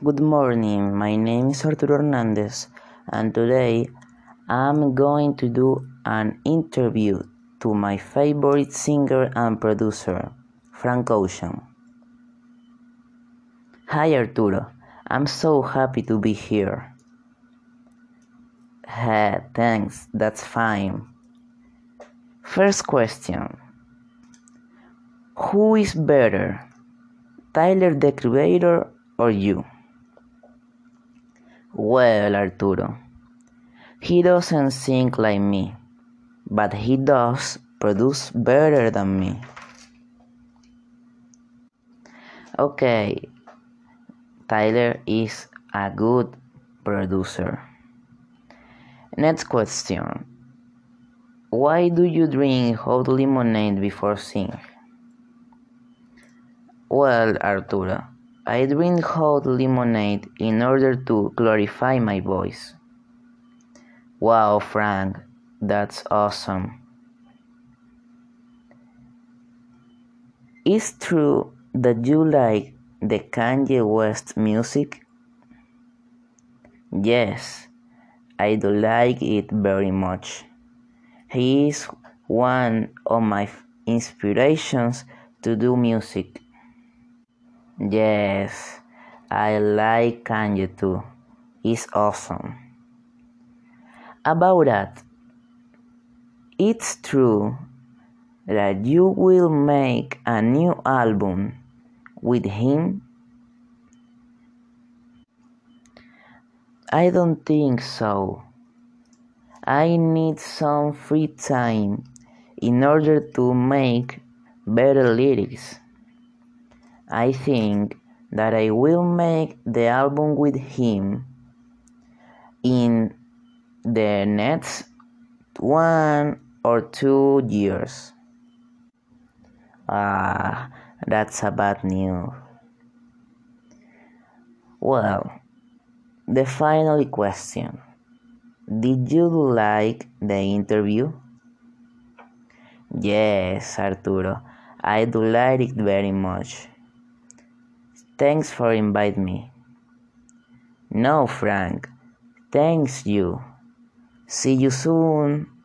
Good morning, my name is Arturo Hernandez, and today I'm going to do an interview to my favorite singer and producer, Frank Ocean. Hi Arturo, I'm so happy to be here. Hey, thanks, that's fine. First question Who is better, Tyler the Creator or you? Well, Arturo, he doesn't sing like me, but he does produce better than me. Okay, Tyler is a good producer. Next question. Why do you drink hot lemonade before sing? Well, Arturo, I drink hot lemonade in order to glorify my voice. Wow, Frank, that's awesome. Is true that you like the Kanye West music? Yes, I do like it very much. He is one of my inspirations to do music. Yes, I like Kanye too. It's awesome. About that, it's true that you will make a new album with him? I don't think so. I need some free time in order to make better lyrics. I think that I will make the album with him in the next one or two years. Ah, that's a bad news. Well, the final question. Did you like the interview? Yes, Arturo, I do like it very much. Thanks for inviting me. No, Frank. Thanks you. See you soon.